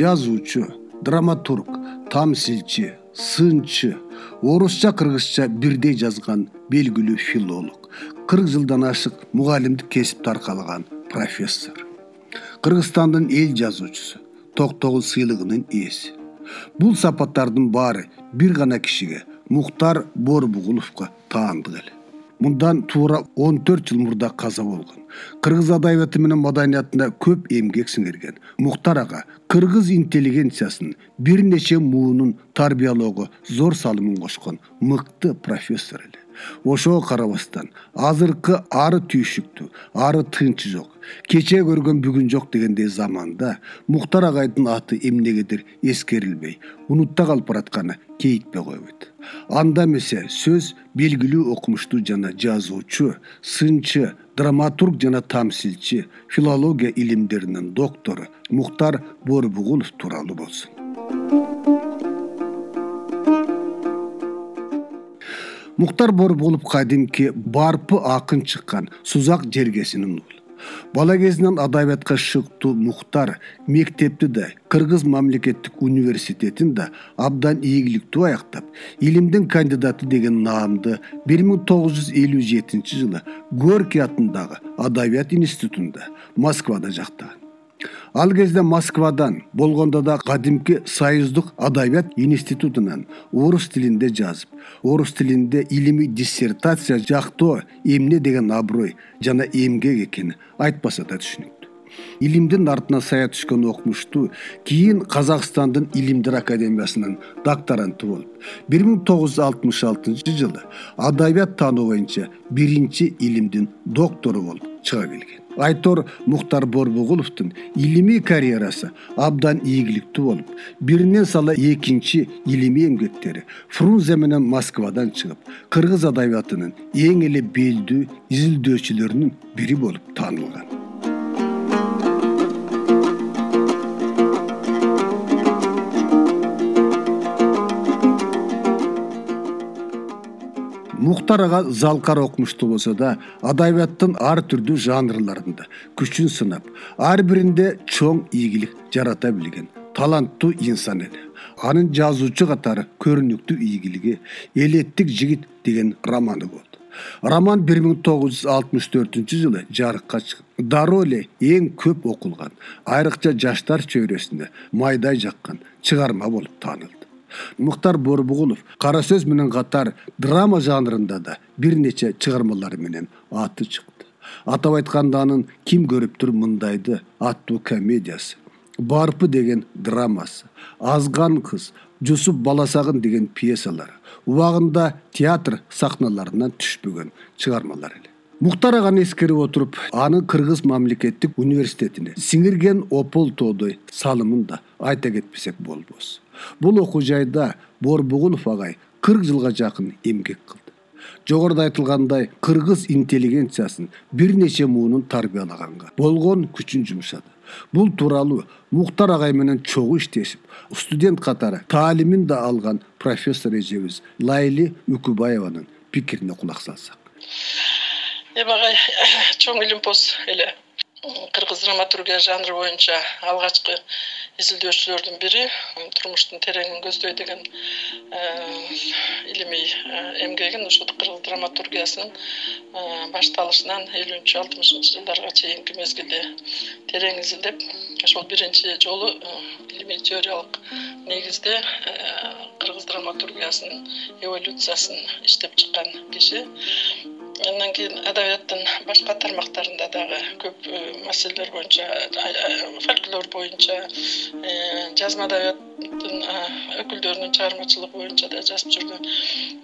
жазуучу драматург тамсилчи сынчы орусча кыргызча бирдей жазган белгилүү филолог кырк жылдан ашык мугалимдик кесипти аркалаган профессор. Кыргызстандын эл жазуучусу токтогул сыйлыгынын ээси бул сапаттардын баары бир гана кишиге мухтар боорбугуловго таандык эле. Мындан туура он төрт жыл мурда каза болгон. Кыргыз адабияты менен маданиятына көп эмгек сиңирген. Мухтар ага кыргыз интеллигенциясынын бир нече муунун тарбиялоого зор салымын кошкон мыкты профессор эле ошого карабастан азыркы ары түйшүктүү ары тынчы жок кечээ көргөн бүгүн жок дегендей заманда мухтар агайдын аты эмнегедир эскерилбей унутта калып баратканы кейитпей койбойт. Анда эмесе сөз белгилүү окумуштуу жана жазуучу сынчы драматург жана тамсилчи филология илимдеринин доктору мухтар боорбугулов тууралуу болсун мухтар боорбугулов кадимки барпы акын чыккан сузак жергесинин уулу. Бала кезинен адабиятка шыктуу мухтар мектепти да кыргыз мамлекеттик университетин да абдан ийгиликтүү аяктап илимдин кандидаты деген наамды бир миң тогуз жүз элүү жетинчи жылы горький атындагы адабият институтунда москвада жактаган ал кезде москвадан болгондо да кадимки союздук адабият институтунан орус тилинде жазып орус тилинде илимий диссертация жактоо эмне деген аброй жана эмгек экени айтпаса да түшүнүктүү илимдин артына сая түшкөн окумуштуу кийин казакстандын илимдер академиясынын докторанты болуп бир миң тогуз жүз алтымыш алтынчы жылы адабият таануу боюнча биринчи илимдин доктору болуп чыга келген айтор мухтар боорбугуловдун илимий карьерасы абдан ийгиликтүү болуп биринен сала экинчи илимий эмгектери фрунзе менен москвадан чыгып кыргыз адабиятынын эң эле белдүү изилдөөчүлөрүнүн бири болуп таанылган мухтар ага залкар окумуштуу болсо да адабияттын ар түрдүү жанрларында күчүн сынап ар биринде чоң ийгилик жарата билген таланттуу инсан эле. Анын жазуучу катары көрүнүктүү ийгилиги элеттик жигит деген романы болду. Роман бир миң тогуз жүз алтымыш төртүнчү жылы жарыкка чыгып дароо эле эң көп окулган айрыкча жаштар чөйрөсүнө майдай жаккан чыгарма болуп таанылды мухтар боорбугулов кара сөз менен катар драма жанрында да бир нече чыгармалары менен аты чыкты. Атап айтканда анын ким көрүптүр мындайды аттуу комедиясы барпы деген драмасы азган кыз жусуп баласагын деген пьесалары убагында театр сахналарынан түшпөгөн чыгармалар эле мухтар аганы эскерип отуруп анын кыргыз мамлекеттик университетине сиңирген опол тоодой салымын да айта кетпесек болбос. Бул окуу жайда боорбугулов агай кырк жылга жакын эмгек кылды. Жогоруда айтылгандай кыргыз интеллигенциясынын бир нече муунун тарбиялаганга болгон күчүн жумшады. Бул тууралуу мухтар агай менен чогуу иштешип студент катары таалимин да алган профессор эжебиз лайли үкүбаеванын пикирине кулак салсак агай чоң илимпоз эле кыргыз драматургия жанры боюнча алгачкы изилдөөчүлөрдүн бири турмуштун тереңин көздөй деген э, илимий э, эмгегин ушу кыргыз драматургиясынын э, башталышынан элүүнчү алтымышынчы жылдарга чейинки мезгилде терең изилдеп ошол биринчи жолу илимий теориялык негизде кыргыз драматургиясынын эволюциясын иштеп чыккан киши андан кийин адабияттын башка тармактарында дагы көп э, маселелер боюнча фольклор боюнча э, жазма адабияттын өкүлдөрүнүн чыгармачылыгы боюнча да жазып жүрдү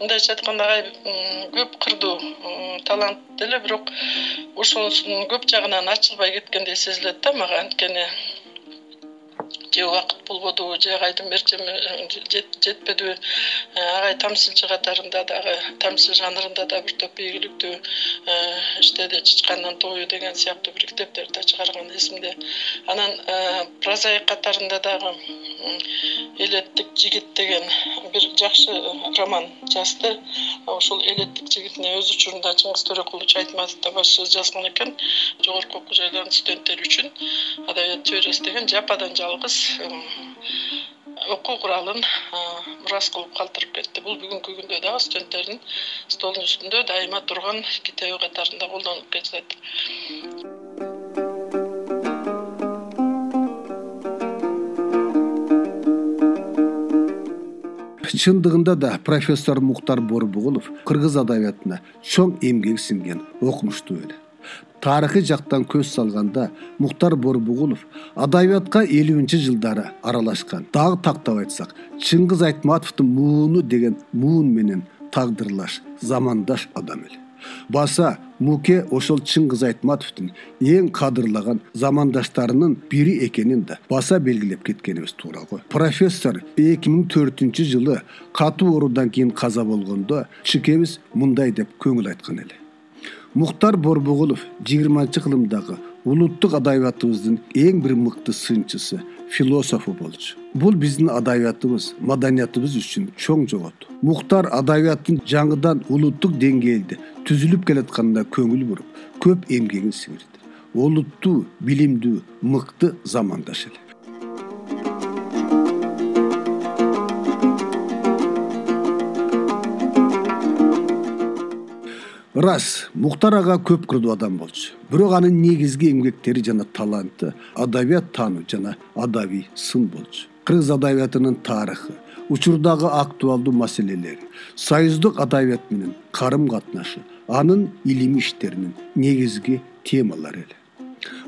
мындайча айтканда көп кырдуу талант эле бирок ошонусунун көп жагынан ачылбай кеткендей сезилет да мага. Анткени же убакыт болбодубу же агайдын мерчеми жетпедиби э, агай тамсылчы катарында дагы тамсыл жанрында да бир топ ийгиликтүү э, иштеди чычкандын тою деген сыяктуу бир китептерди да чыгарган эсимде. Анан э, прозаик катарында дагы элеттик жигит деген бир жакшы роман жазды. Ошол элеттик жигитине өз учурунда чыңгыз төрөкулович айтматов да башчы жазган экен. Жогорку окуу жайлардын студенттери үчүн. Адабият теориясы деген жападан жалгыз окуу куралын мурас кылып калтырып кетти. Бул бүгүнкү күндө дагы студенттердин столунун үстүндө дайыма турган китеби катарында колдонулуп келет чындыгында да профессор муктар борбугулов кыргыз адабиятына чоң эмгеги сиңген окумуштуу эле тарыхый жактан көз салганда муктар борбугулов адабиятка элүүнчү жылдары аралашкан. Дагы тактап айтсак чыңгыз айтматовдун мууну деген муун менен тагдырлаш замандаш адам эле. Баса муке ошол чыңгыз айтматовдун эң кадырлаган замандаштарынын бири экенин да баса белгилеп кеткенибиз туура го профессор эки миң төртүнчү жылы катуу оорудан кийин каза болгондо чыкебиз мындай деп көңүл айткан эле муктар борбугулов жыйырманчы кылымдагы улуттук адабиятыбыздын эң бир мыкты сынчысы философу болчу. Бул биздин адабиятыбыз маданиятыбыз үчүн чоң жоготу муктар адабияттын жаңыдан улуттук деңгээлде түзүлүп келатканына көңүл буруп көп эмгегин сиңирди олуттуу билимдүү мыкты замандаш эле рас муктар ага көп кырдуу адам болчу. Бирок анын негизги эмгектери жана таланты адабият таануу жана адабий сын болчу. Кыргыз адабиятынын тарыхы учурдагы актуалдуу маселелери союздук адабият менен карым катнашы анын илимий иштеринин негизги темалары эле.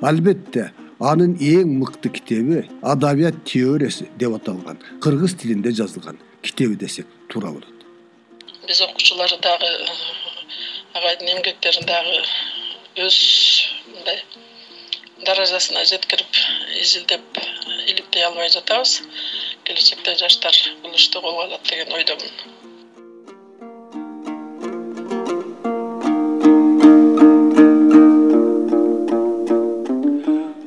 Албетте анын эң мыкты китеби адабият теориясы деп аталган кыргыз тилинде жазылган китеби десек туура болот. Биз окуучулар дагы агайдын эмгектерин дагы өз мындай даражасына жеткирип изилдеп иликтей албай жатабыз. Келечекте жаштар бул ишти колго алат деген ойдомун.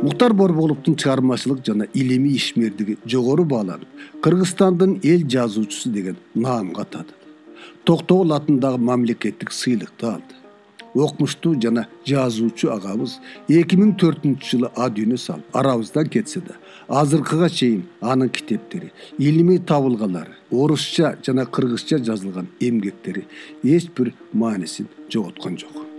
Муктар борбоголовдун чыгармачылык жана илимий ишмердиги жогору бааланып кыргызстандын эл жазуучусу деген наамга атады токтогул атындагы мамлекеттик сыйлыкты алды. Окумуштуу жана жазуучу агабыз эки миң төртүнчү жылы а дүйнө салып арабыздан кетсе да азыркыга чейин анын китептери илимий табылгалары орусча жана кыргызча жазылган эмгектери эч бир маанисин жоготкон жок